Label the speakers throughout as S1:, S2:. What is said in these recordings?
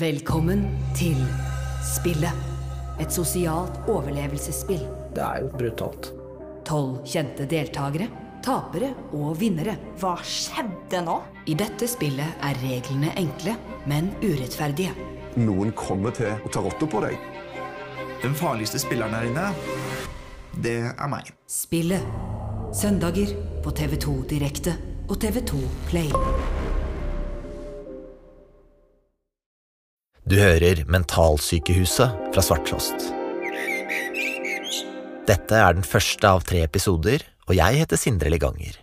S1: Velkommen til spillet. Et sosialt overlevelsesspill.
S2: Det er jo brutalt.
S1: Tolv kjente deltakere, tapere og vinnere.
S3: Hva skjedde nå?
S1: I dette spillet er reglene enkle, men urettferdige.
S4: Noen kommer til å ta rotta på deg.
S5: Den farligste spilleren her inne, det er meg.
S1: Spillet. Søndager på TV2 Direkte og TV2 Play.
S6: Du hører Mentalsykehuset fra Svarttrost. Dette er den første av tre episoder, og jeg heter Sindre Leganger.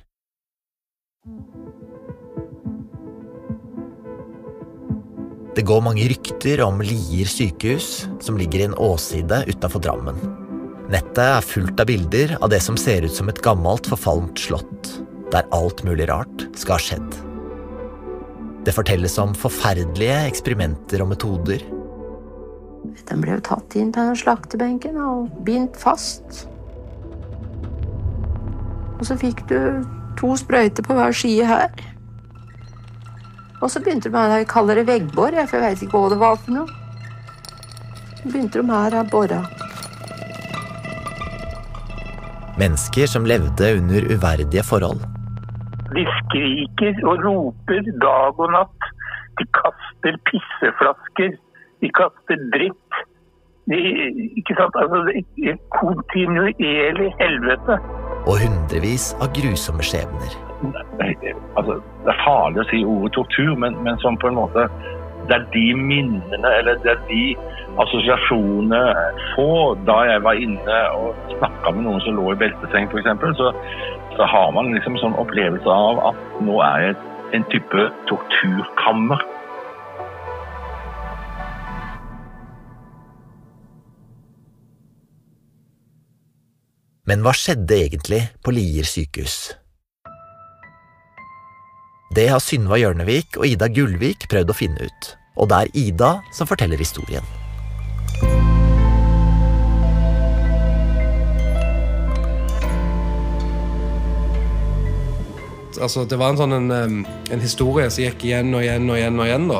S6: Det går mange rykter om Lier sykehus, som ligger i en åsside utafor Drammen. Nettet er fullt av bilder av det som ser ut som et gammelt, forfalmt slott, der alt mulig rart skal ha skjedd. Det fortelles om forferdelige eksperimenter og metoder.
S7: Den ble jo tatt inn på slaktebenken og bindt fast. Og så fikk du to sprøyter på hver side her. Og så begynte de det jeg kaller det veggbor, for jeg vet ikke hva det var for noe. Så begynte de her å bore.
S6: Mennesker som levde under uverdige forhold.
S8: De skriker og roper dag og natt. De kaster pisseflasker. De kaster dritt. De, ikke sant? Altså, det er kontinuerlig helvete.
S6: Og hundrevis av grusomme skjebner.
S9: Altså, det er farlig å si ordet tortur, men, men som på en måte Det er de minnene, eller det er de assosiasjonene få da jeg var inne og snakka med noen som lå i belteseng, f.eks. Så, så har man liksom sånn opplevelse av at nå er jeg en type torturkammer.
S6: Men hva skjedde egentlig på Lier sykehus? Det har Synva Hjørnevik og Ida Gullvik prøvd å finne ut, og det er Ida som forteller historien.
S2: Altså, det var en sånn en, en historie som gikk igjen og igjen og igjen og igjen. da.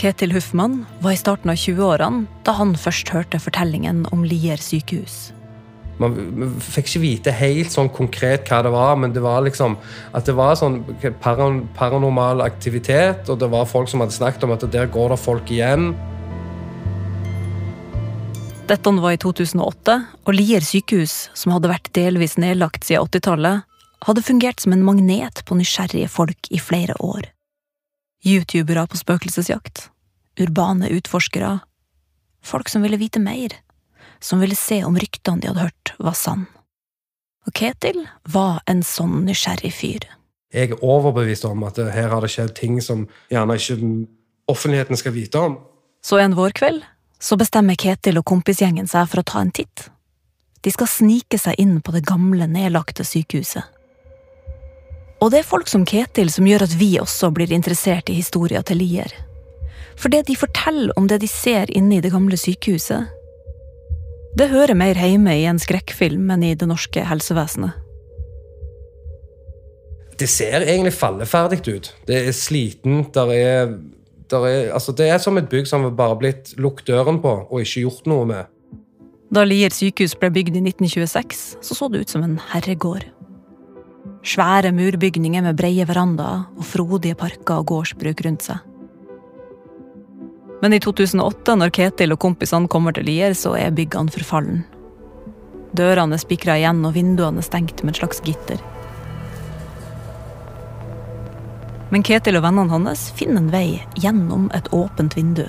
S10: Ketil Huffmann var i starten av 20-årene da han først hørte fortellingen om Lier sykehus.
S2: Man man fikk ikke vite helt sånn konkret hva det var, men det var liksom at det var sånn paran paranormal aktivitet, og det var folk som hadde snakket om at der går det folk igjen.
S10: Dette var i 2008, og Lier sykehus, som hadde vært delvis nedlagt siden 80-tallet, hadde fungert som en magnet på nysgjerrige folk i flere år. Youtubere på spøkelsesjakt, urbane utforskere, folk som ville vite mer, som ville se om ryktene de hadde hørt, var sann. Og Ketil var en sånn nysgjerrig fyr.
S2: Jeg er overbevist om at her har det skjedd ting som gjerne ikke offentligheten skal vite om.
S10: Så en vårkveld så bestemmer Ketil og kompisgjengen seg for å ta en titt. De skal snike seg inn på det gamle, nedlagte sykehuset. Og det er folk som Ketil som gjør at vi også blir interessert i historia til Lier. For det de forteller om det de ser inne i det gamle sykehuset, det hører mer hjemme i en skrekkfilm enn i det norske helsevesenet.
S2: Det ser egentlig falleferdig ut. Det er slitent. Der er, der er, altså det er som et bygg som har bare blitt lukket døren på og ikke gjort noe med.
S10: Da Lier sykehus ble bygd i 1926, så så det ut som en herregård. Svære murbygninger med brede verandaer og frodige parker og gårdsbruk rundt seg. Men i 2008, når Ketil og kompisene kommer til Lier, så er byggene forfallen. Dørene er spikra igjen, og vinduene er stengt med et slags gitter. Men Ketil og vennene hans finner en vei gjennom et åpent vindu.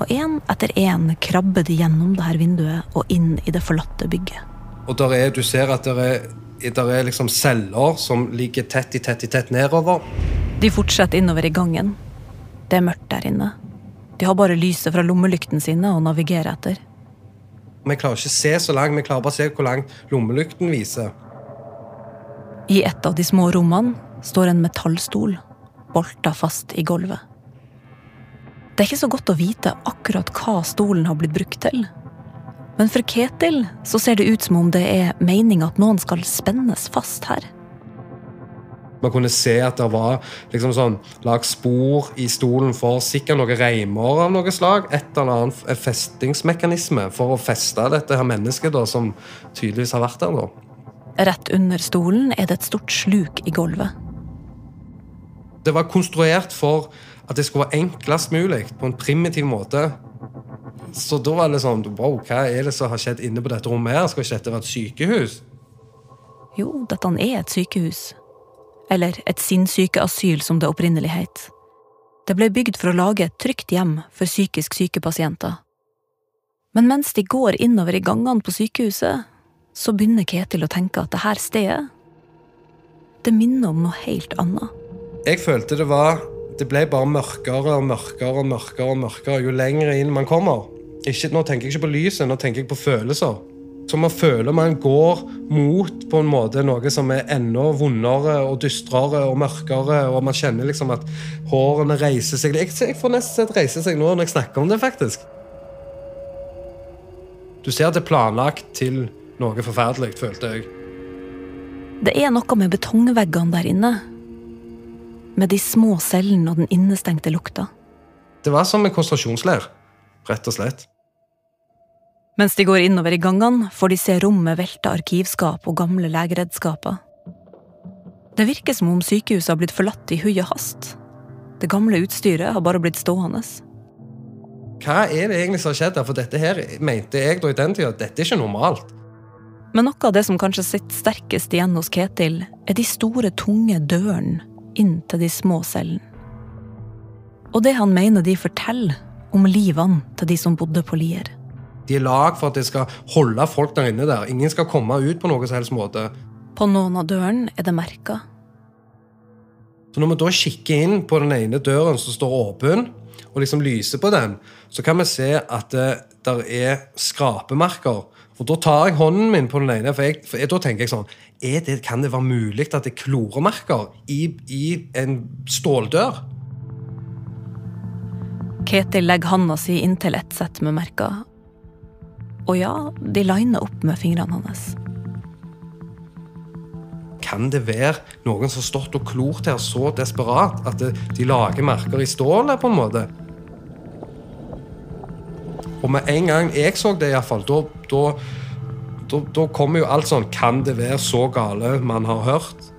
S10: Og én etter én krabber de gjennom dette vinduet og inn i det forlatte bygget.
S2: Og der er, du ser at det er, der er liksom celler som ligger tett i tett i tett nedover.
S10: De fortsetter innover i gangen. Det er mørkt der inne. De har bare lyset fra lommelyktene sine å navigere etter.
S2: Vi klarer ikke å se så langt, vi klarer bare å se hvor langt lommelykten viser.
S10: I et av de små rommene står en metallstol, bolta fast i gulvet. Det er ikke så godt å vite akkurat hva stolen har blitt brukt til. Men for Ketil så ser det ut som om det er meninga at noen skal spennes fast her.
S2: Man kunne se at det var liksom sånn, lagt spor i stolen for sikkert noen reimer av noe slag. Et eller annet festingsmekanisme for å feste dette her mennesket da, som tydeligvis har vært der. da.
S10: Rett under stolen er det et stort sluk i gulvet.
S2: Det var konstruert for at det skulle være enklest mulig, på en primitiv måte. Så da var det sånn Wow, hva er det som har skjedd inne på dette rommet her? Skal ikke dette være et sykehus?
S10: Jo, dette er et sykehus. Eller et sinnssykeasyl, som det opprinnelig het. Det ble bygd for å lage et trygt hjem for psykisk syke pasienter. Men mens de går innover i gangene på sykehuset, så begynner Ketil å tenke at det her stedet Det minner om noe helt annet.
S2: Jeg følte det var Det ble bare mørkere og mørkere og mørkere og mørkere jo lenger inn man kommer. Ikke, nå tenker jeg ikke på lyset, nå tenker jeg på følelser. Så man føler man går mot på en måte noe som er enda vondere og dystrere og mørkere, og man kjenner liksom at hårene reiser seg. Jeg, jeg får nesten sett reise seg nå når jeg snakker om det, faktisk. Du ser at det er planlagt til noe forferdelig, følte jeg.
S10: Det er noe med betongveggene der inne. Med de små cellene og den innestengte lukta.
S2: Det var som en konsentrasjonsleir, rett og slett.
S10: Mens de går innover i gangene, får de se rommet velte arkivskap og gamle legeredskaper. Det virker som om sykehuset har blitt forlatt i hui og hast. Det gamle utstyret har bare blitt stående.
S2: Hva er det egentlig som har skjedd her? For dette her mente jeg da i den tida at dette er ikke normalt.
S10: Men noe av det som kanskje sitter sterkest igjen hos Ketil, er de store, tunge dørene inn til de små cellene. Og det han mener de forteller om livene til de som bodde på Lier.
S2: De er lag for at det skal holde folk der inne der. Ingen skal komme ut på noen som helst måte.
S10: På noen av dørene er det merka.
S2: Så når vi da kikker inn på den ene døren som står åpen, og liksom lyser på den, så kan vi se at det der er skrapemerker. Og da tar jeg hånden min på den ene, for, jeg, for jeg, da tenker jeg sånn er det, Kan det være mulig at det er kloremerker i, i en ståldør?
S10: Ketil legger handa si inntil et sett med merker. Og ja, de liner opp med fingrene hans.
S2: Kan det være noen som har stått og klort her så desperat at de lager merker i stålet, på en måte? Og med en gang jeg så det, iallfall, da, da, da, da kommer jo alt sånn Kan det være så gale man har hørt?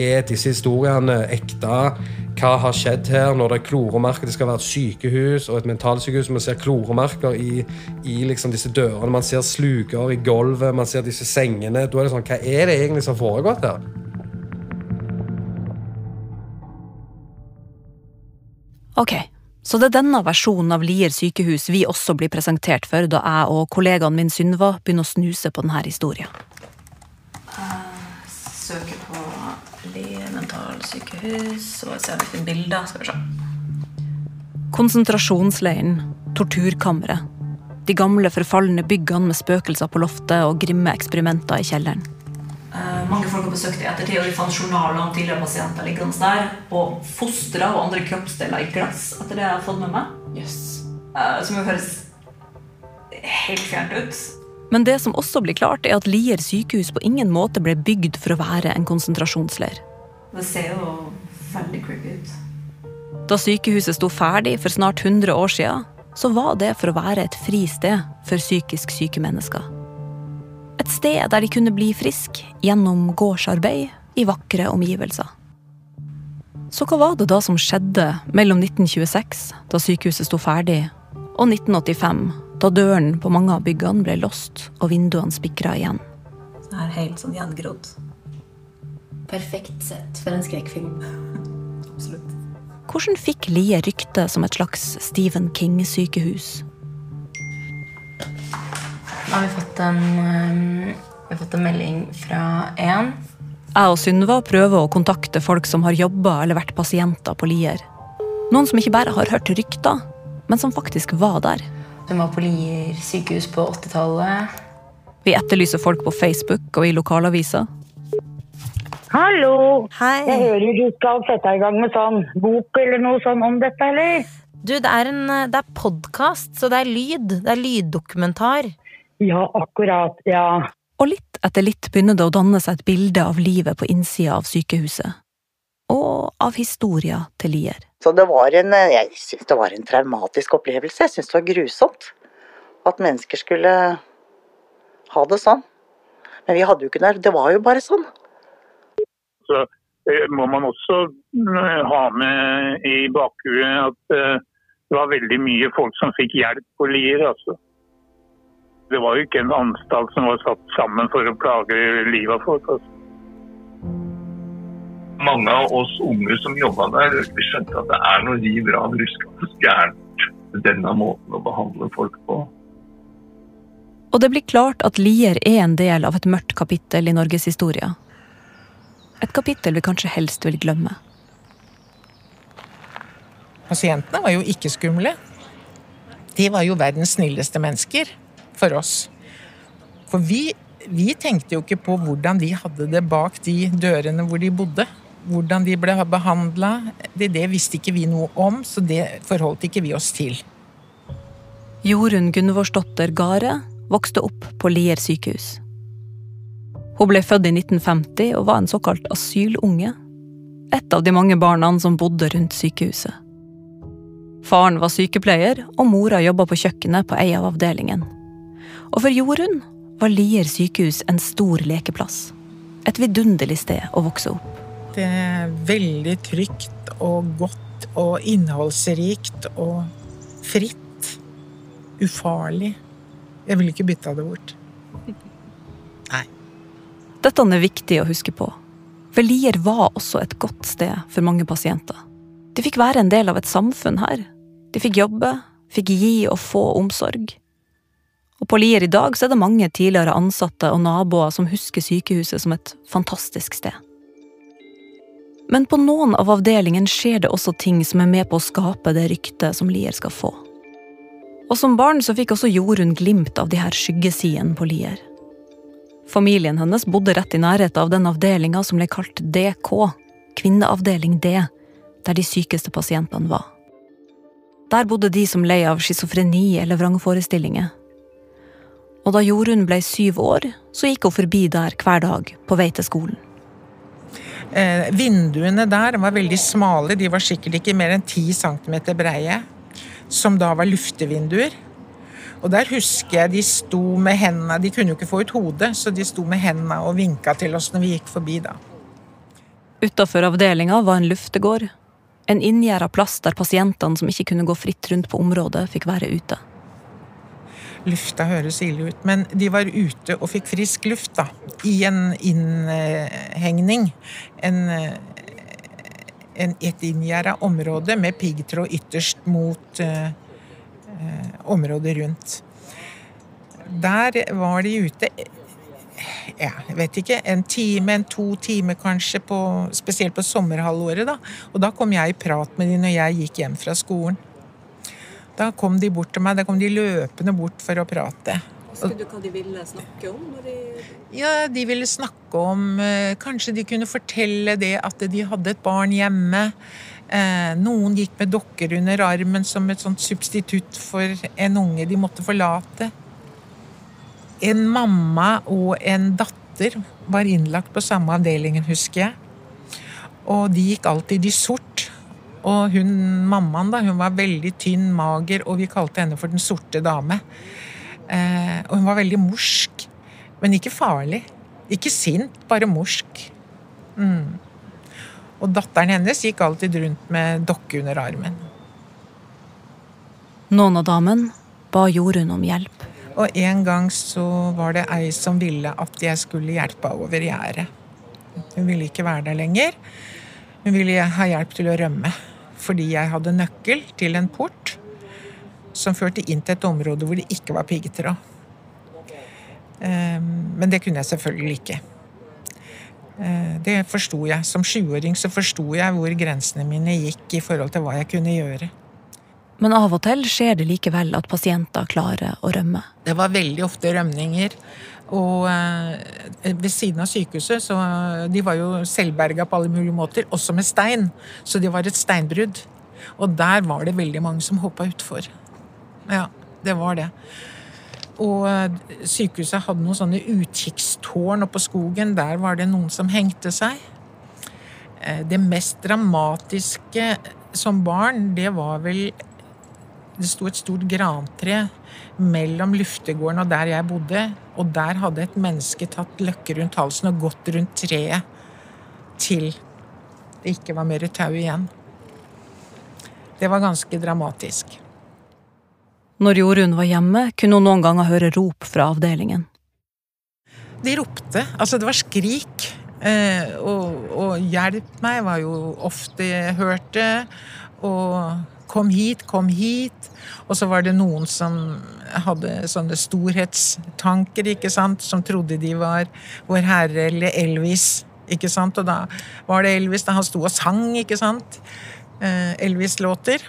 S2: Er disse historiene ekte? Hva har skjedd her når det er kloremerker? Det skal være et sykehus og et mentalsykehus. Man ser kloremerker i, i liksom disse dørene. Man ser sluker i gulvet, man ser disse sengene. Da er det sånn, Hva er det egentlig som har foregått her?
S10: Ok, så det er denne versjonen av Lier sykehus vi også blir presentert for da jeg og kollegaen min Synva begynner å snuse på denne historien.
S11: Søker på mentalsykehus og vi finner bilder. Skal vi se.
S10: Konsentrasjonsleiren, torturkammeret, de gamle forfalne byggene med spøkelser på loftet og grimme eksperimenter i kjelleren.
S11: Uh, mange folk har besøkt det i ettertid, og de fant journaler om tidligere pasienter liggende der. Og fostre og andre kroppsdeler i glass, etter det jeg har fått med meg. Eh, som jo høres helt fjernt ut.
S10: Men det som også blir klart, er at Lier sykehus på ingen måte ble bygd for å være en konsentrasjonsleir.
S11: Det ser jo veldig creepy ut.
S10: Da sykehuset sto ferdig for snart 100 år siden, så var det for å være et fristed for psykisk syke mennesker. Et sted der de kunne bli friske gjennom gårdsarbeid i vakre omgivelser. Så hva var det da som skjedde mellom 1926, da sykehuset sto ferdig, og 1985, da døren på mange av byggene ble låst og vinduene spikra igjen?
S11: Det er helt sånn gjengrodd.
S12: Perfekt sett for en skrekkfilm.
S11: Absolutt.
S10: Hvordan fikk Lie rykte som et slags Stephen King-sykehus?
S12: Da har vi fått en, um, vi har fått en melding fra en.
S10: Jeg og Synva prøver å kontakte folk som har jobba eller vært pasienter på Lier. Noen som ikke bare har hørt rykter, men som faktisk var der.
S12: Hun var på Lier sykehus på 80-tallet.
S10: Vi etterlyser folk på Facebook og i lokalaviser.
S13: Hallo!
S14: Hei.
S13: Jeg hører du skal sette i gang med sånn bok eller noe sånn om dette, eller?
S14: Du, det er, en, det er podkast, så det er lyd. Det er lyddokumentar.
S13: Ja, akkurat. Ja.
S10: Og litt etter litt begynner det å danne seg et bilde av livet på innsida av sykehuset. Og av historia til Lier.
S15: Så det var en, eh, jeg syns det var en traumatisk opplevelse. Jeg syns det var grusomt at mennesker skulle ha det sånn. Men vi hadde jo ikke noe Det var jo bare sånn.
S8: Så eh, må man også eh, ha med i bakhuet at eh, det var veldig mye folk som fikk hjelp på Lier. altså. Det var jo ikke en anstalt som var satt sammen for å plage livet av folk. altså.
S9: Mange av oss unge som jobba der, vi skjønte at det er noe riv rav ruskende gærent med denne måten å behandle folk på.
S10: Og det blir klart at Lier er en del av et mørkt kapittel i norgeshistoria. Et kapittel vi kanskje helst vil glemme.
S16: Pasientene var jo ikke skumle. De var jo verdens snilleste mennesker for oss. For vi, vi tenkte jo ikke på hvordan de hadde det bak de dørene hvor de bodde. Hvordan de ble behandla. Det, det visste ikke vi noe om, så det forholdt ikke vi oss til.
S10: Jorunn Gunvorsdotter Gare vokste opp på Lier sykehus. Hun ble født i 1950 og var en såkalt asylunge. Et av de mange barna som bodde rundt sykehuset. Faren var sykepleier, og mora jobba på kjøkkenet på ei av avdelingen. Og for Jorunn var Lier sykehus en stor lekeplass. Et vidunderlig sted å vokse opp.
S16: Det er veldig trygt og godt og innholdsrikt og fritt. Ufarlig. Jeg vil ikke bytte det bort.
S10: Dette er viktig å huske på. For Lier var også et godt sted for mange pasienter. De fikk være en del av et samfunn her. De fikk jobbe, fikk gi og få omsorg. Og på Lier i dag så er det mange tidligere ansatte og naboer som husker sykehuset som et fantastisk sted. Men på noen av avdelingene skjer det også ting som er med på å skape det ryktet som Lier skal få. Og som barn så fikk også Jorunn glimt av de her skyggesidene på Lier. Familien hennes bodde rett i nærheten av den avdelinga som ble kalt DK, kvinneavdeling D, der de sykeste pasientene var. Der bodde de som lei av schizofreni eller vrangforestillinger. Og da Jorunn ble syv år, så gikk hun forbi der hver dag på vei til skolen.
S16: Eh, vinduene der var veldig smale, de var sikkert ikke mer enn 10 cm breie. Som da var luftevinduer. Og der husker jeg de sto med hendene De kunne jo ikke få ut hodet, så de sto med hendene og vinka til oss når vi gikk forbi, da.
S10: Utafor avdelinga var en luftegård. En inngjerda plass der pasientene som ikke kunne gå fritt rundt på området, fikk være ute.
S16: Lufta høres ille ut, men de var ute og fikk frisk luft, da. I en innhegning. En, en, et inngjerda område med piggtråd ytterst mot uh, området rundt. Der var de ute ja, jeg vet ikke, en time, en to timer kanskje, på, spesielt på sommerhalvåret. da. Og da kom jeg i prat med de når jeg gikk hjem fra skolen. Da kom de bort til meg, da kom de løpende bort for å prate.
S10: Husker du hva de ville snakke om? De...
S16: Ja, De ville snakke om Kanskje de kunne fortelle det at de hadde et barn hjemme. Eh, noen gikk med dokker under armen som et sånt substitutt for en unge de måtte forlate. En mamma og en datter var innlagt på samme avdelingen, husker jeg. Og de gikk alltid i sort. Og hun mammaen da, hun var veldig tynn, mager, og vi kalte henne for Den sorte dame. Eh, og hun var veldig morsk, men ikke farlig. Ikke sint, bare morsk. Mm. Og datteren hennes gikk alltid rundt med dokke under armen.
S10: Noen av damen ba Jorunn om hjelp.
S16: Og en gang så var det ei som ville at jeg skulle hjelpe henne over gjerdet. Hun ville ikke være der lenger. Hun ville ha hjelp til å rømme. Fordi jeg hadde nøkkel til en port som førte inn til et område hvor det ikke var piggtråd. Ehm, men det kunne jeg selvfølgelig ikke. Eh, det forsto jeg. Som sjuåring så forsto jeg hvor grensene mine gikk i forhold til hva jeg kunne gjøre.
S10: Men av og til skjer det likevel at pasienter klarer å rømme.
S16: Det var veldig ofte rømninger. Og eh, ved siden av sykehuset, så de var jo selvberga på alle mulige måter, også med stein. Så det var et steinbrudd. Og der var det veldig mange som hoppa utfor. Ja, det var det. Og eh, sykehuset hadde noen sånne utkikkstårn oppå på skogen. Der var det noen som hengte seg. Eh, Det mest dramatiske som barn, det var vel Det sto et stort grantre mellom luftegården og der jeg bodde. Og der hadde et menneske tatt løkke rundt halsen og gått rundt treet til det ikke var mer tau igjen. Det var ganske dramatisk.
S10: Når Jorunn var hjemme, kunne hun noen ganger høre rop fra avdelingen.
S16: De ropte. Altså, det var skrik. Eh, og, og 'hjelp meg' var jo ofte jeg hørte. Og 'kom hit, kom hit'. Og så var det noen som hadde sånne storhetstanker, ikke sant, som trodde de var Vår Herre eller Elvis. Ikke sant? Og da var det Elvis da han sto og sang, ikke sant? Eh, Elvis-låter.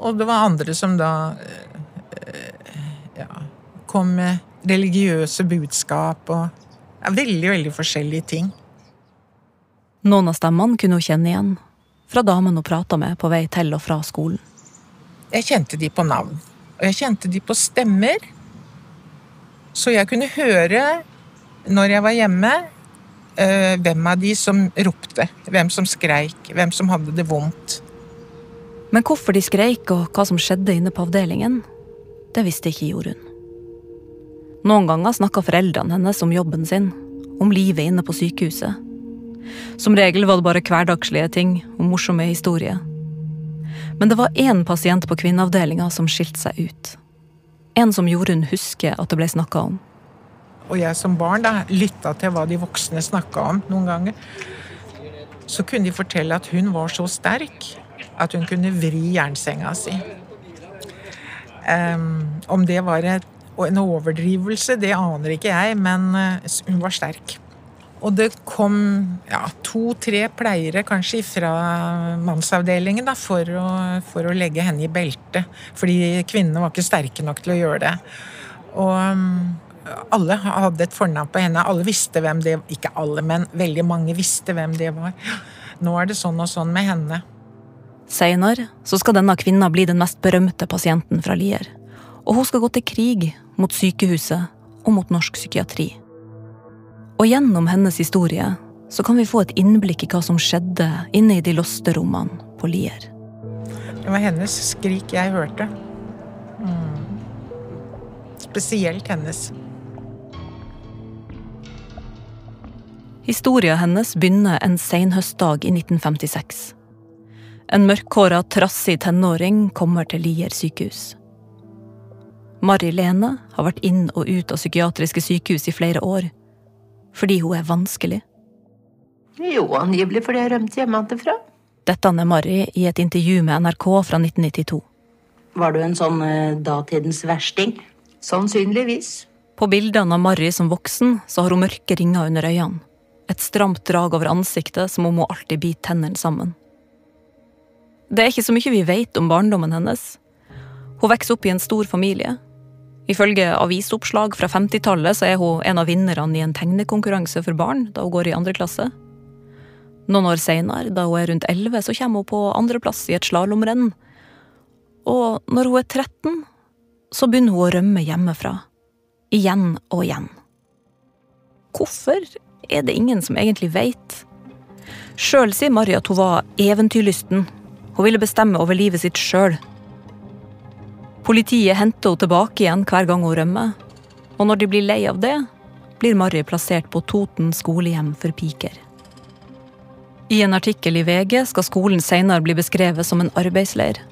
S16: Og det var andre som da eh, ja, kom med religiøse budskap og ja, veldig, veldig forskjellige ting.
S10: Noen av stemmene kunne hun kjenne igjen, fra damene hun prata med på vei til og fra skolen.
S16: Jeg kjente de på navn, og jeg kjente de på stemmer. Så jeg kunne høre, når jeg var hjemme, eh, hvem av de som ropte, hvem som skreik, hvem som hadde det vondt.
S10: Men hvorfor de skreik og hva som skjedde inne på avdelingen, det visste ikke Jorunn. Noen ganger snakka foreldrene hennes om jobben sin, om livet inne på sykehuset. Som regel var det bare hverdagslige ting og morsomme historier. Men det var én pasient på kvinneavdelinga som skilte seg ut. En som Jorunn husker at det ble snakka om.
S16: Og jeg som barn da, lytta til hva de voksne snakka om noen ganger. Så kunne de fortelle at hun var så sterk at hun kunne vri jernsenga si. Em, om det var et, en overdrivelse, det aner ikke jeg, men eh, hun var sterk. Og det kom ja, to-tre pleiere kanskje fra mannsavdelingen da, for, å, for å legge henne i belte. Fordi kvinnene var ikke sterke nok til å gjøre det. Og um, alle hadde et fornavn på henne. Alle visste hvem det Ikke alle, men veldig mange visste hvem det var. Nå er det sånn og sånn med henne.
S10: Seinere skal denne kvinna bli den mest berømte pasienten fra Lier. Og hun skal gå til krig mot sykehuset og mot norsk psykiatri. Og gjennom hennes historie så kan vi få et innblikk i hva som skjedde inne i de låste rommene på Lier.
S16: Det var hennes skrik jeg hørte. Mm. Spesielt hennes.
S10: Historia hennes begynner en senhøstdag i 1956. En mørkhåra, trassig tenåring kommer til Lier sykehus. Mari Lene har vært inn og ut av psykiatriske sykehus i flere år. Fordi hun er vanskelig.
S7: Jo, angivelig fordi jeg rømte hjemmefra.
S10: Dette er Mari i et intervju med NRK fra 1992.
S7: Var du en sånn eh, datidens versting? Sannsynligvis.
S10: På bildene av Mari som voksen så har hun mørke ringer under øynene. Et stramt drag over ansiktet som om hun alltid biter tennene sammen. Det er ikke så mye vi vet om barndommen hennes. Hun vokser opp i en stor familie. Ifølge avisoppslag fra 50-tallet så er hun en av vinnerne i en tegnekonkurranse for barn da hun går i andre klasse. Noen år seinere, da hun er rundt 11, så kommer hun på andreplass i et slalåmrenn. Og når hun er 13, så begynner hun å rømme hjemmefra. Igjen og igjen. Hvorfor er det ingen som egentlig veit? Sjøl sier Mari at hun var eventyrlysten. Hun ville bestemme over livet sitt sjøl. Politiet henter henne tilbake igjen hver gang hun rømmer. Og når de blir lei av det, blir Marry plassert på Toten skolehjem for piker. I en artikkel i VG skal skolen senere bli beskrevet som en arbeidsleir.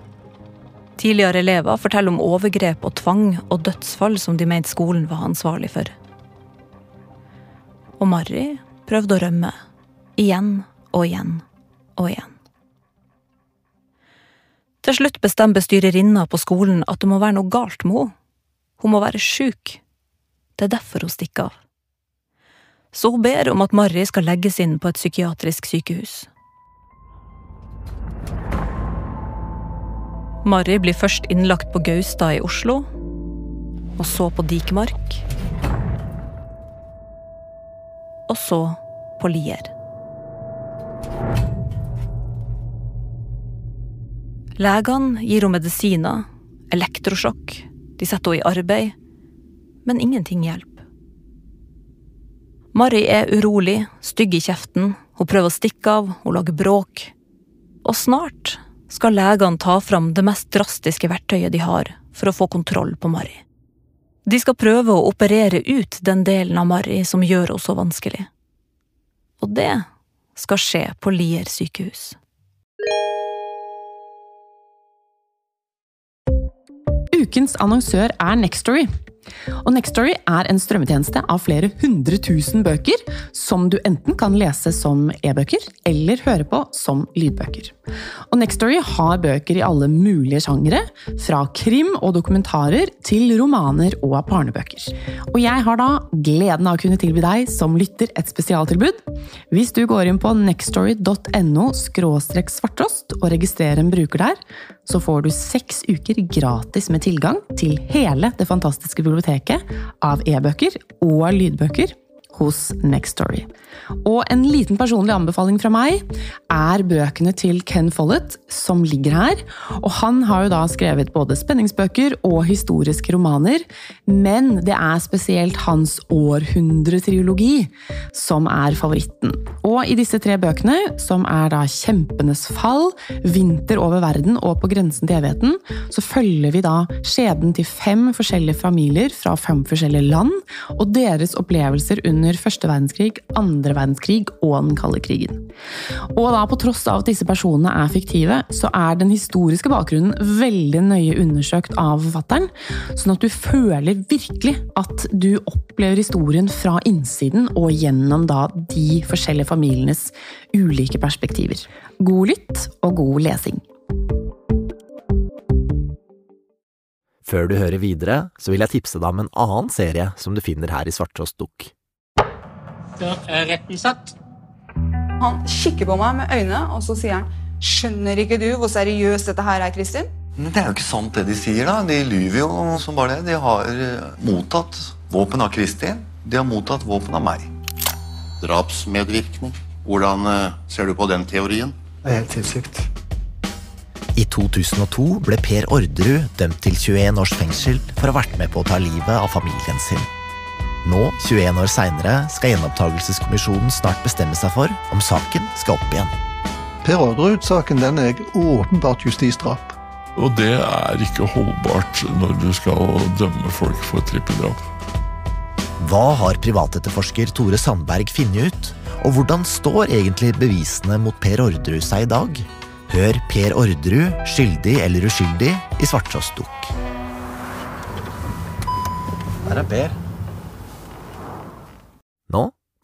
S10: Tidligere elever forteller om overgrep og tvang og dødsfall som de mente skolen var ansvarlig for. Og Marry prøvde å rømme. Igjen og igjen og igjen. Til slutt bestemmer bestyrerinna på skolen at det må være noe galt med henne. Hun må være sjuk. Det er derfor hun stikker av. Så hun ber om at Marry skal legges inn på et psykiatrisk sykehus. Marry blir først innlagt på Gaustad i Oslo, og så på Dikemark. Og så på Lier. Legene gir henne medisiner, elektrosjokk, de setter henne i arbeid. men ingenting hjelper. Mari er urolig, stygg i kjeften, hun prøver å stikke av, hun lager bråk. Og snart skal legene ta fram det mest drastiske verktøyet de har for å få kontroll på Mari. De skal prøve å operere ut den delen av Mari som gjør henne så vanskelig. Og det skal skje på Lier sykehus.
S17: Ukens annonsør er Nextory. Og Nextory er en strømmetjeneste av flere hundre tusen bøker, som du enten kan lese som e-bøker eller høre på som lydbøker. Og Nextory har bøker i alle mulige sjangere, fra krim og dokumentarer til romaner og barnebøker. Og jeg har da gleden av å kunne tilby deg som lytter et spesialtilbud. Hvis du går inn på nextory.no svartrost og registrerer en bruker der, så får du seks uker gratis med tilgang til hele det fantastiske biblioteket av e-bøker og lydbøker hos Nextory. Og en liten personlig anbefaling fra meg er bøkene til Ken Follett, som ligger her. Og han har jo da skrevet både spenningsbøker og historiske romaner, men det er spesielt hans århundretriologi som er favoritten. Og i disse tre bøkene, som er da Kjempenes fall, Vinter over verden og På grensen til evigheten, så følger vi da skjebnen til fem forskjellige familier fra fem forskjellige land, og deres opplevelser under første verdenskrig, andre verdenskrig og den kalde krigen. Og da på tross av at disse personene er fiktive, så er den historiske bakgrunnen veldig nøye undersøkt av forfatteren, sånn at du føler virkelig at du opplever historien fra innsiden og gjennom da de forskjellige familienes ulike perspektiver. God lytt og god lesing.
S6: Før du hører videre, så vil jeg tipse deg om en annen serie som du finner her i Svarttrost Dukk.
S18: Da er retten satt.
S19: Han kikker på meg med øynene, og så sier han Skjønner ikke du hvor seriøst dette her er, Kristin?
S20: Men det er jo ikke sant det de sier, da. De lyver jo som bare det. De har eh, mottatt våpen av Kristin. De har mottatt våpen av meg.
S21: Drapsmedvirkning. Hvordan eh, ser du på den teorien?
S20: Det er helt sinnssykt.
S6: I 2002 ble Per Orderud dømt til 21 års fengsel for å ha vært med på å ta livet av familien sin. Nå, 21 år seinere, skal gjenopptakelseskommisjonen snart bestemme seg for om saken skal opp igjen.
S22: Per Orderud-saken den er åpenbart justisdrap.
S23: Og det er ikke holdbart når du skal dømme folk for trippeldrap.
S6: Hva har privatetterforsker Tore Sandberg funnet ut? Og hvordan står egentlig bevisene mot Per Orderud seg i dag? Hør Per Orderud, skyldig eller uskyldig, i Svarttrost Dukk. Her er Per.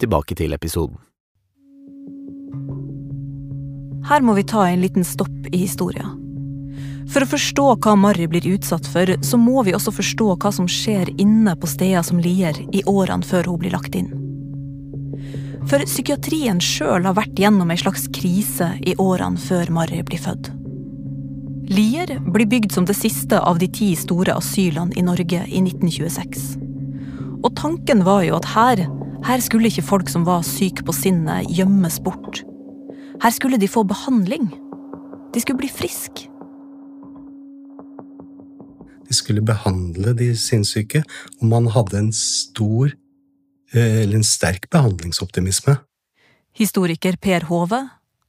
S6: Tilbake til episoden.
S10: Her må vi ta en liten stopp i historien. For å forstå hva Marry blir utsatt for, så må vi også forstå hva som skjer inne på steder som Lier i årene før hun blir lagt inn. For psykiatrien sjøl har vært gjennom ei slags krise i årene før Marry blir født. Lier blir bygd som det siste av de ti store asylene i Norge i 1926. Og tanken var jo at her, her skulle ikke folk som var syke på sinnet, gjemmes bort. Her skulle de få behandling. De skulle bli friske.
S24: De skulle behandle de sinnssyke, og man hadde en stor, eh, eller en sterk behandlingsoptimisme.
S10: Historiker Per Hove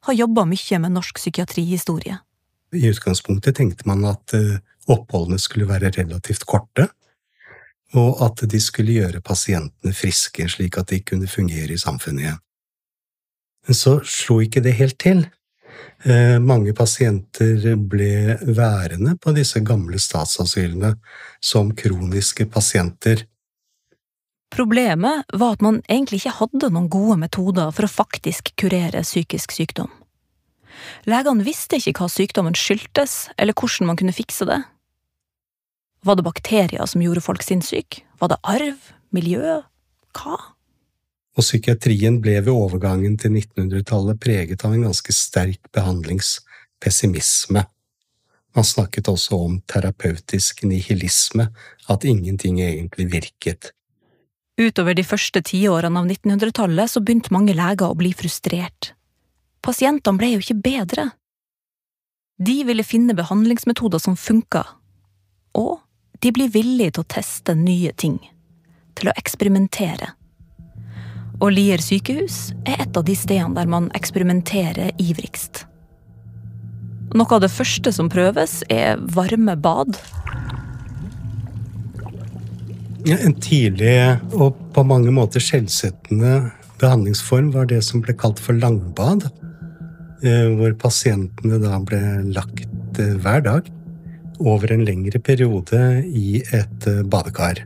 S10: har jobba mye med norsk psykiatrihistorie.
S24: I utgangspunktet tenkte man at eh, oppholdene skulle være relativt korte, og at de skulle gjøre pasientene friske, slik at de kunne fungere i samfunnet igjen. Men så slo ikke det helt til. Eh, mange pasienter ble værende på disse gamle statsasylene som kroniske pasienter.
S10: Problemet var at man egentlig ikke hadde noen gode metoder for å faktisk kurere psykisk sykdom. Legene visste ikke hva sykdommen skyldtes, eller hvordan man kunne fikse det. Var det bakterier som gjorde folk sinnssyke? Var det arv? Miljø? Hva?
S24: Og psykiatrien ble ved overgangen til 1900-tallet preget av en ganske sterk behandlingspessimisme. Man snakket også om terapeutisk nihilisme, at ingenting egentlig virket.
S10: Utover de første tiårene av 1900-tallet så begynte mange leger å bli frustrert. Pasientene ble jo ikke bedre. De ville finne behandlingsmetoder som funka, og de blir villige til å teste nye ting. til å eksperimentere. Og Lier sykehus er et av de stedene der man eksperimenterer ivrigst. Noe av det første som prøves, er varme bad.
S24: En tidlig og på mange måter skjellsettende behandlingsform var det som ble kalt for langbad. eh, Hvor pasientene da ble lagt eh, hver dag over en lengre periode i et eh, badekar.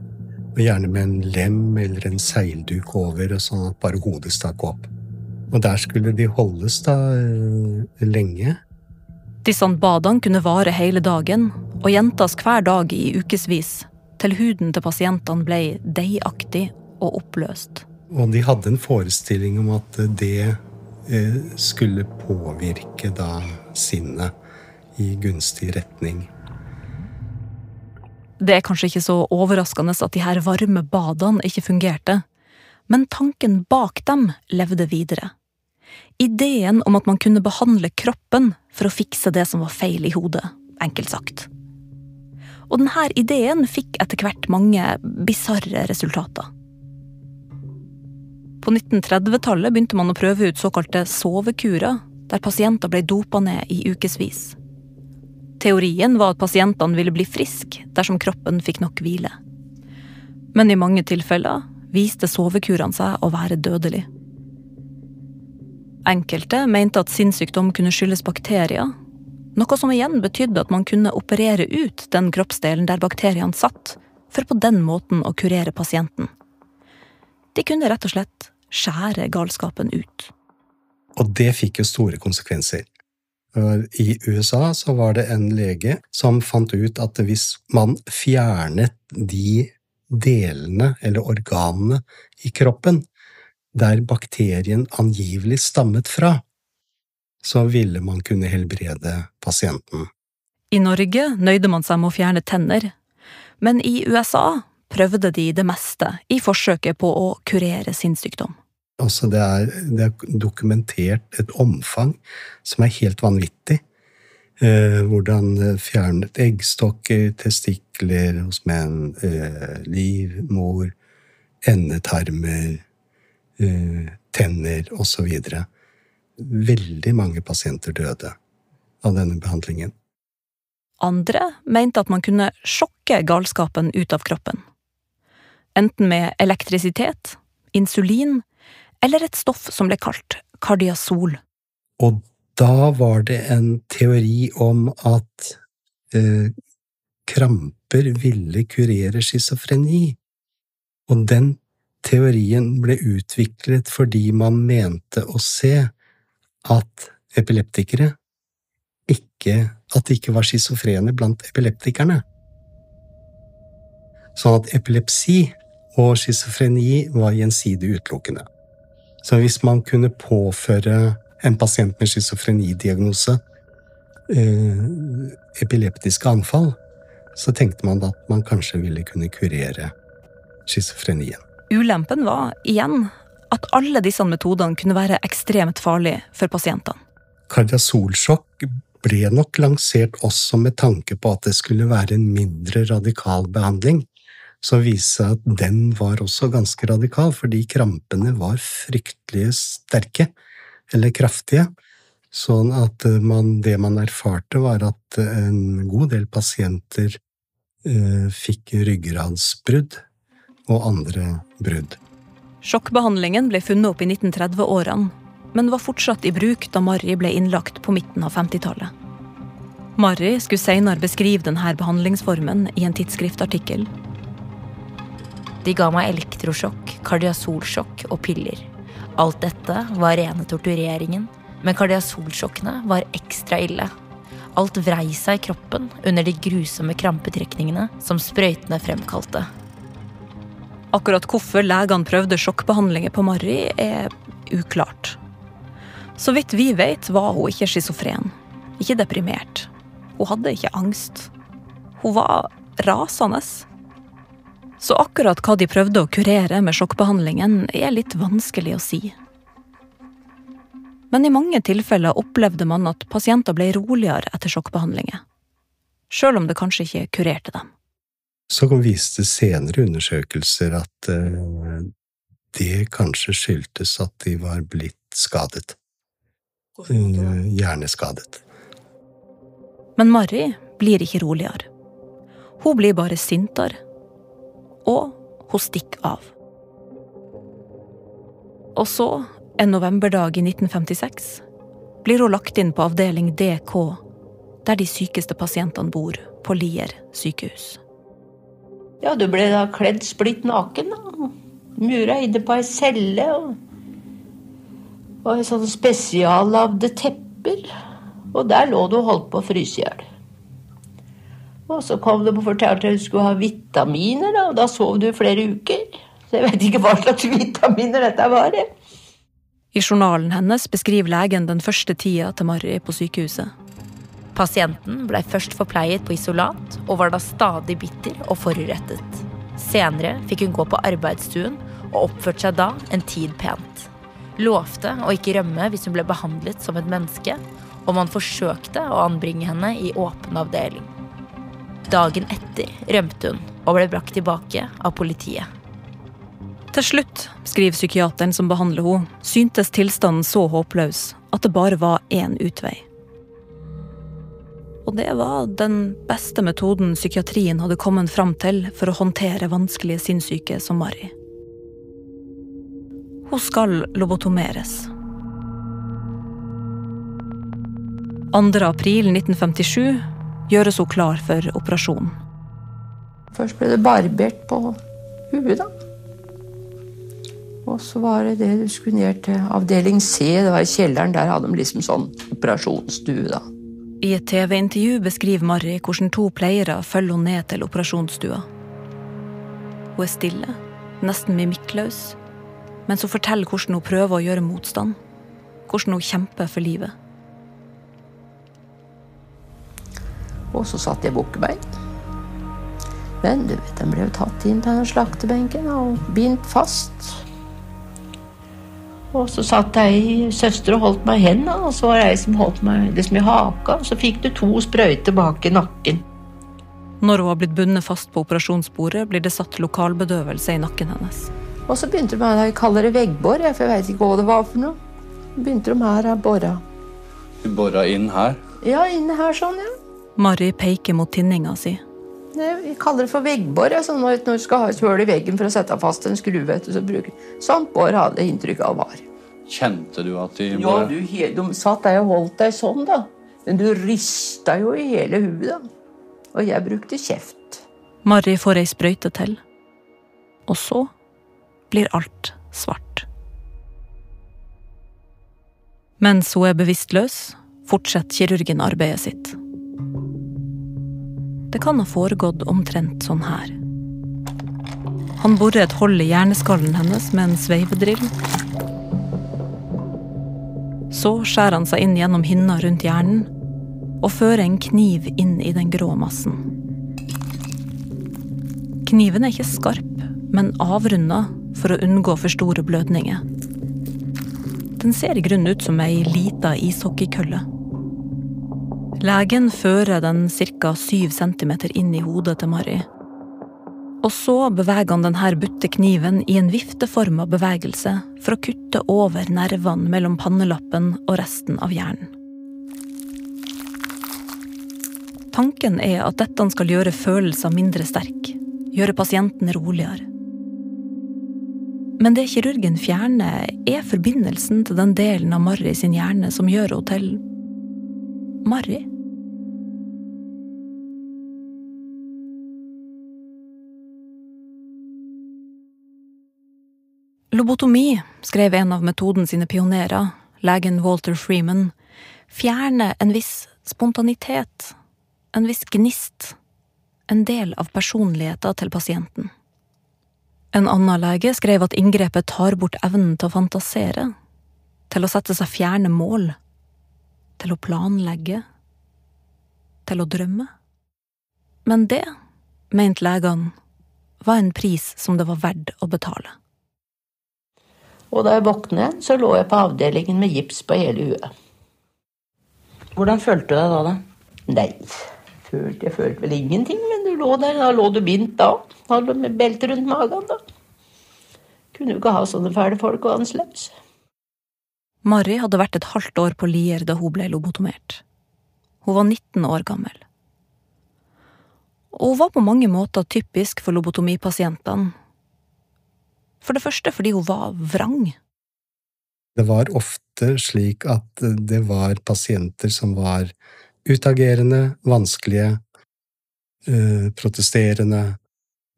S24: Og Gjerne med en lem eller en seilduk over, sånn at bare hodet stakk opp. Og der skulle de holdes da eh, lenge.
S10: Disse badene kunne vare hele dagen og gjentas hver dag i ukevis, til huden til pasientene ble deigaktig og oppløst.
S24: Og de hadde en forestilling om at det eh, skulle påvirke da sinnet i gunstig retning.
S10: Det er kanskje ikke så overraskende at de her varme badene ikke fungerte, men tanken bak dem levde videre. Ideen om at man kunne behandle kroppen for å fikse det som var feil i hodet, enkelt sagt. Og denne ideen fikk etter hvert mange bisarre resultater. På 1930-tallet begynte man å prøve ut såkalte sovekurer, der pasienter ble dopa ned i ukevis. Teorien var at pasientene ville bli friske dersom kroppen fikk nok hvile. Men i mange tilfeller viste sovekurene seg å være dødelig. Enkelte mente at sinnssykdom kunne skyldes bakterier, noe som igjen betydde at man kunne operere ut den kroppsdelen der bakteriene satt, for på den måten å kurere pasienten. De kunne rett og slett skjære galskapen ut.
S24: Og det fikk jo store konsekvenser. I USA så var det en lege som fant ut at hvis man fjernet de delene eller organene i kroppen der bakterien angivelig stammet fra, så ville man kunne helbrede pasienten.
S10: I Norge nøyde man seg med å fjerne tenner, men i USA prøvde de det meste i forsøket på å kurere sinnssykdom.
S24: Altså det, er, det er dokumentert et omfang som er helt vanvittig. Eh, hvordan fjernet eggstokker, testikler hos menn, eh, livmor, endetarmer, eh, tenner osv. Veldig mange pasienter døde av denne behandlingen.
S10: Andre mente at man kunne sjokke galskapen ut av kroppen. Enten med elektrisitet, insulin eller et stoff som ble kalt kardiasol.
S24: Og da var det en teori om at eh, kramper ville kurere schizofreni. Og den teorien ble utviklet fordi man mente å se at epileptikere ikke At det ikke var schizofrene blant epileptikerne. Sånn at epilepsi og schizofreni var gjensidig utelukkende. Så hvis man kunne påføre en pasient med schizofrenidiagnose eh, epileptiske anfall, så tenkte man at man kanskje ville kunne kurere schizofrenien.
S10: Ulempen var, igjen, at alle disse metodene kunne være ekstremt farlige for pasientene.
S24: Kardiasolsjokk ble nok lansert også med tanke på at det skulle være en mindre radikal behandling, som viste seg at den var også ganske radikal, fordi krampene var fryktelig sterke, eller kraftige. Sånn at man, det man erfarte, var at en god del pasienter eh, fikk ryggradsbrudd og andre brudd.
S10: Sjokkbehandlingen ble funnet opp i 1930-årene, men var fortsatt i bruk da Marry ble innlagt på midten av 50-tallet. Marry skulle senere beskrive denne behandlingsformen i en tidsskriftartikkel.
S12: De ga meg elektrosjokk, kardiasolsjokk og piller. Alt dette var rene tortureringen, men kardiasolsjokkene var ekstra ille. Alt vrei seg i kroppen under de grusomme krampetrekningene som sprøytene fremkalte.
S10: Akkurat hvorfor legene prøvde sjokkbehandlinger på Marry, er uklart. Så vidt vi vet, var hun ikke schizofren. Ikke deprimert. Hun hadde ikke angst. Hun var rasende. Så akkurat hva de prøvde å kurere med sjokkbehandlingen, er litt vanskelig å si. Men i mange tilfeller opplevde man at pasienter ble roligere etter sjokkbehandlinger. Sjøl om det kanskje ikke kurerte dem.
S24: Så viste senere undersøkelser at eh, det kanskje skyldtes at de var blitt skadet. Eh, Hjerneskadet.
S10: Men Marry blir ikke roligere. Hun blir bare sintere. Og hun stikker av. Og så, en novemberdag i 1956, blir hun lagt inn på avdeling DK, der de sykeste pasientene bor, på Lier sykehus.
S7: Ja, du ble da kledd splitt naken. da. Mura inne på ei celle. Og, og sånn spesiallagde tepper. Og der lå du og holdt på å fryse i hjel. Og så kom de og fortalte at du skulle ha vitaminer, da, og da sov du i flere uker. Så jeg vet ikke hva slags vitaminer dette var. jeg.
S10: I journalen hennes beskriver legen den første tida til Marry på sykehuset.
S12: Pasienten blei først forpleiet på isolat, og var da stadig bitter og forurettet. Senere fikk hun gå på arbeidsstuen, og oppførte seg da en tid pent. Lovte å ikke rømme hvis hun ble behandlet som et menneske, og man forsøkte å anbringe henne i åpen avdeling. Dagen etter rømte hun, og ble brakt tilbake av politiet.
S10: Til slutt, skriver psykiateren som behandler henne, syntes tilstanden så håpløs at det bare var én utvei. Og det var den beste metoden psykiatrien hadde kommet fram til for å håndtere vanskelige sinnssyke som Mari. Hun skal lobotomeres. 2. april 1957 gjøres hun klar for operasjonen.
S7: Først ble det barbert på huet, da. Og så var det det du skulle ned til avdeling C, det var i kjelleren. Der hadde de liksom sånn operasjonsstue, da.
S10: I et TV-intervju beskriver Mari hvordan to pleiere følger henne ned til operasjonsstua. Hun er stille, nesten mimikkløs, mens hun forteller hvordan hun prøver å gjøre motstand. Hvordan hun kjemper for livet.
S7: Og så satt jeg bukkebein. Men du vet, den ble jo tatt inn på den slaktebenken og bindt fast. Og så satt ei søster og holdt meg i hendene, og så var det ei som holdt meg liksom i haka. Og så fikk du to sprøyter bak i nakken.
S10: Når hun har blitt bundet fast på operasjonsbordet, blir det satt lokalbedøvelse i nakken hennes.
S7: Og så begynte de med det jeg kaller det veggbor, for jeg veit ikke hva det var for noe. Begynte de her å bore.
S25: Du bora inn her?
S7: Ja, inne her sånn, ja.
S10: Mari peker mot tinninga si.
S7: Vi kaller det for veggbor. Sånn når du skal ha et hull i veggen for å sette fast en skrue. vet du, så bruker Sånt bor hadde inntrykk av var.
S25: Kjente du at de
S7: Ja, du, De satt der og holdt deg sånn, da. Men du rista jo i hele huet, da. Og jeg brukte kjeft.
S10: Mari får ei sprøyte til. Og så blir alt svart. Mens hun er bevisstløs, fortsetter kirurgen arbeidet sitt. Det kan ha foregått omtrent sånn her. Han borer et hold i hjerneskallen hennes med en sveivedrill. Så skjærer han seg inn gjennom hinna rundt hjernen og fører en kniv inn i den grå massen. Kniven er ikke skarp, men avrunda for å unngå for store blødninger. Den ser i grunnen ut som ei lita ishockeykølle. Legen fører den ca. 7 cm inn i hodet til Mari. Og så beveger han denne butte kniven i en vifteforma bevegelse for å kutte over nervene mellom pannelappen og resten av hjernen. Tanken er at dette skal gjøre følelser mindre sterke, gjøre pasienten roligere. Men det kirurgen fjerner, er forbindelsen til den delen av Mari sin hjerne som gjør henne til Mari. Lobotomi, skrev en av metoden sine pionerer, legen Walter Freeman, fjerner en viss spontanitet, en viss gnist, en del av personligheten til pasienten. En annen lege skrev at inngrepet tar bort evnen til å fantasere, til å sette seg fjerne mål, til å planlegge, til å drømme. Men det, mente legene, var en pris som det var verdt å betale.
S7: Og da jeg våknet igjen, så lå jeg på avdelingen med gips på hele huet.
S15: Hvordan følte du deg da? da?
S7: Nei, følte, jeg følte vel ingenting, men du lå der, da lå du bindt da. Hadde med belte rundt magen, da. Kunne jo ikke ha sånne fæle folk og løs.
S10: Mari hadde vært et halvt år på Lier da hun ble lobotomert. Hun var 19 år gammel. Og hun var på mange måter typisk for lobotomipasientene. For det første fordi hun var vrang.
S24: Det var ofte slik at det var pasienter som var utagerende, vanskelige, øh, protesterende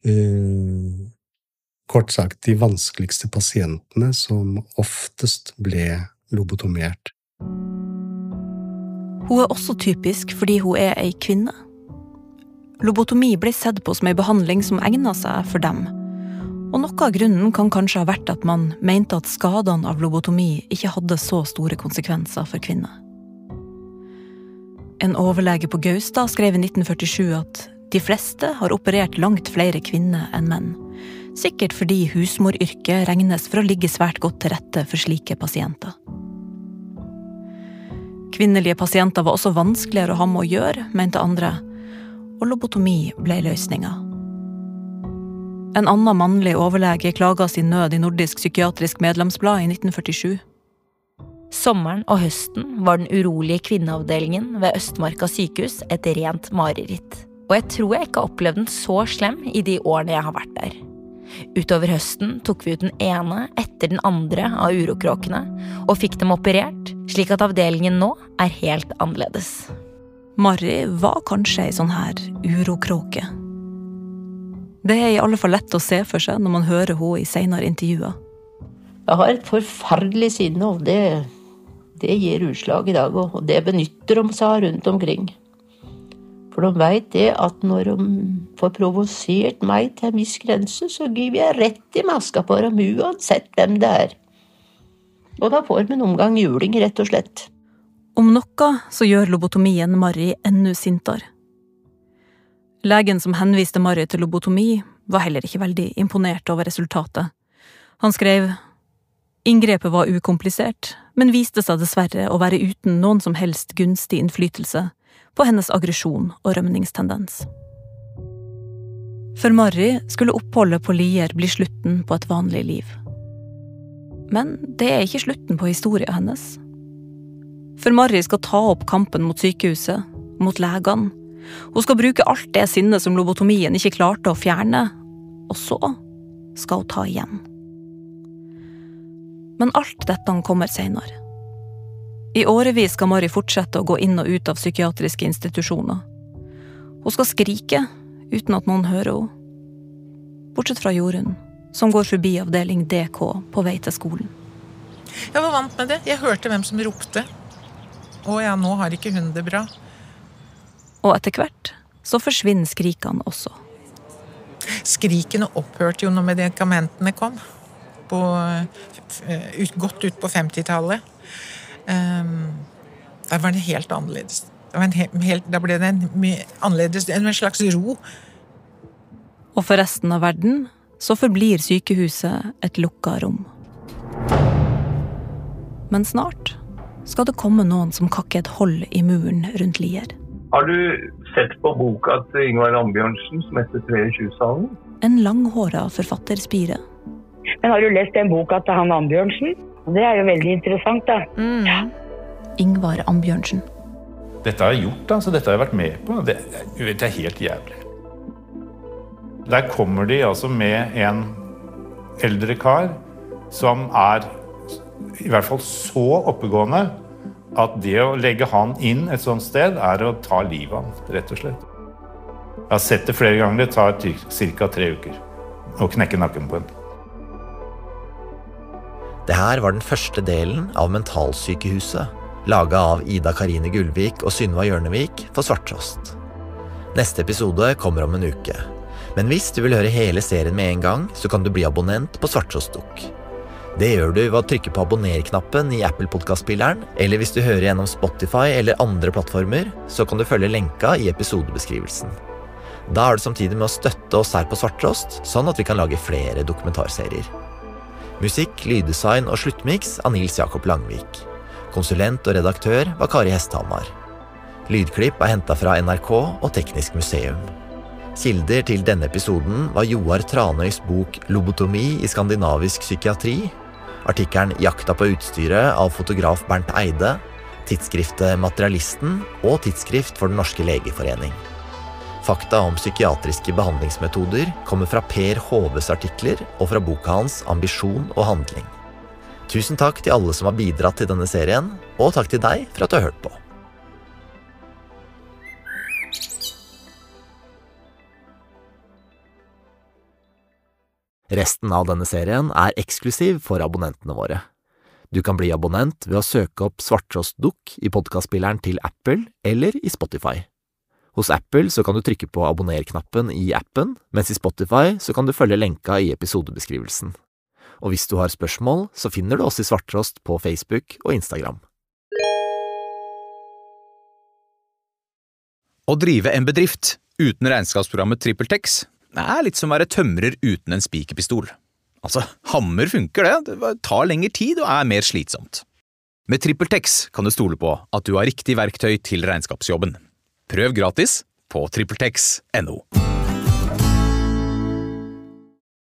S24: øh, Kort sagt de vanskeligste pasientene som oftest ble lobotomert.
S10: Hun er også typisk fordi hun er ei kvinne. Lobotomi ble sett på som ei behandling som egna seg for dem. Og noe av grunnen kan kanskje ha vært at man mente at skadene av lobotomi ikke hadde så store konsekvenser for kvinner. En overlege på Gaustad skrev i 1947 at de fleste har operert langt flere kvinner enn menn. Sikkert fordi husmoryrket regnes for å ligge svært godt til rette for slike pasienter. Kvinnelige pasienter var også vanskeligere å ha med å gjøre, mente andre, og lobotomi ble løsninga. En annen mannlig overlege klaga sin nød i Nordisk psykiatrisk medlemsblad i 1947.
S12: Sommeren og høsten var den urolige kvinneavdelingen ved Østmarka sykehus et rent mareritt. Og jeg tror jeg ikke har opplevd den så slem i de årene jeg har vært der. Utover høsten tok vi ut den ene etter den andre av urokråkene og fikk dem operert, slik at avdelingen nå er helt annerledes.
S10: Mari var kanskje ei sånn her urokråke. Det er i alle fall lett å se for seg når man hører henne i seinere intervjuer.
S7: Jeg har et forferdelig sinne, og det, det gir utslag i dag. Og det benytter de seg av rundt omkring. For de veit det at når de får provosert meg til en viss grense, så gyver jeg rett i maska på dem uansett hvem det er. Og da får vi en omgang juling, rett og slett.
S10: Om noe så gjør lobotomien Mari enda sintere. Legen som henviste Mari til lobotomi, var heller ikke veldig imponert over resultatet. Han skrev Inngrepet var ukomplisert, men viste seg dessverre å være uten noen som helst gunstig innflytelse på hennes aggresjon og rømningstendens. For Marry skulle oppholdet på Lier bli slutten på et vanlig liv. Men det er ikke slutten på historien hennes. For Marry skal ta opp kampen mot sykehuset, mot legene. Hun skal bruke alt det sinnet som lobotomien ikke klarte å fjerne, og så skal hun ta igjen. Men alt dette kommer seinere. I årevis skal Mari fortsette å gå inn og ut av psykiatriske institusjoner. Hun skal skrike uten at noen hører henne. Bortsett fra Jorunn, som går forbi avdeling DK på vei til skolen.
S16: Jeg var vant med det. Jeg hørte hvem som ropte. Å ja, nå har ikke hun det bra.
S10: Og etter hvert så forsvinner skrikene også.
S16: Skrikene opphørte jo når medikamentene kom. På, ut, godt ut på 50-tallet. Um, da var det helt annerledes. Helt, da ble det en annerledes, en slags ro.
S10: Og for resten av verden så forblir sykehuset et lukka rom. Men snart skal det komme noen som kakker et hold i muren rundt Lier.
S8: Har du sett på boka til Ingvar Ambjørnsen som heter 23-salen?
S10: En langhåra forfatterspire.
S13: Men har du lest den boka til han Ambjørnsen? Det er jo veldig interessant, da.
S10: Mm. Ingvar Ambjørnsen.
S26: Dette har jeg gjort, altså. Dette har jeg vært med på. Det, det er helt jævlig. Der kommer de altså med en eldre kar som er i hvert fall så oppegående at det å legge han inn et sånt sted, er å ta livet av han, rett og slett. Jeg har sett det flere ganger. Det tar ca. tre uker å knekke nakken på en.
S6: Det her var den første delen av Mentalsykehuset, laga av Ida Karine Gullvik og Synva Hjørnevik for Svarttrost. Neste episode kommer om en uke. Men hvis du vil høre hele serien med en gang, så kan du bli abonnent på Svarttrostdukk. Det gjør du ved å trykke på abonner-knappen i Apple Podkast-spilleren, eller hvis du hører gjennom Spotify eller andre plattformer, så kan du følge lenka i episodebeskrivelsen. Da er du samtidig med å støtte oss her på Svarttrost, sånn at vi kan lage flere dokumentarserier. Musikk, lyddesign og sluttmiks av Nils Jakob Langvik. Konsulent og redaktør var Kari Hesthamar. Lydklipp er henta fra NRK og Teknisk museum. Kilder til denne episoden var Joar Tranøys bok 'Lobotomi i skandinavisk psykiatri', artikkelen 'Jakta på utstyret' av fotograf Bernt Eide, tidsskriftet Materialisten og Tidsskrift for Den norske legeforening. Fakta om psykiatriske behandlingsmetoder kommer fra Per Hoves artikler og fra boka hans 'Ambisjon og handling'. Tusen takk til alle som har bidratt til denne serien, og takk til deg for at du har hørt på. Resten av denne serien er eksklusiv for abonnentene våre. Du kan bli abonnent ved å søke opp Svarttrost Dukk i podkastspilleren til Apple eller i Spotify. Hos Apple så kan du trykke på abonner-knappen i appen, mens i Spotify så kan du følge lenka i episodebeskrivelsen. Og hvis du har spørsmål, så finner du oss i Svarttrost på Facebook og Instagram.
S27: Å drive en bedrift uten regnskapsprogrammet TrippelTex er litt som å være tømrer uten en spikerpistol. Altså, hammer funker det, det tar lengre tid og er mer slitsomt. Med TrippelTex kan du stole på at du har riktig verktøy til regnskapsjobben. Prøv gratis på TrippelTex.no.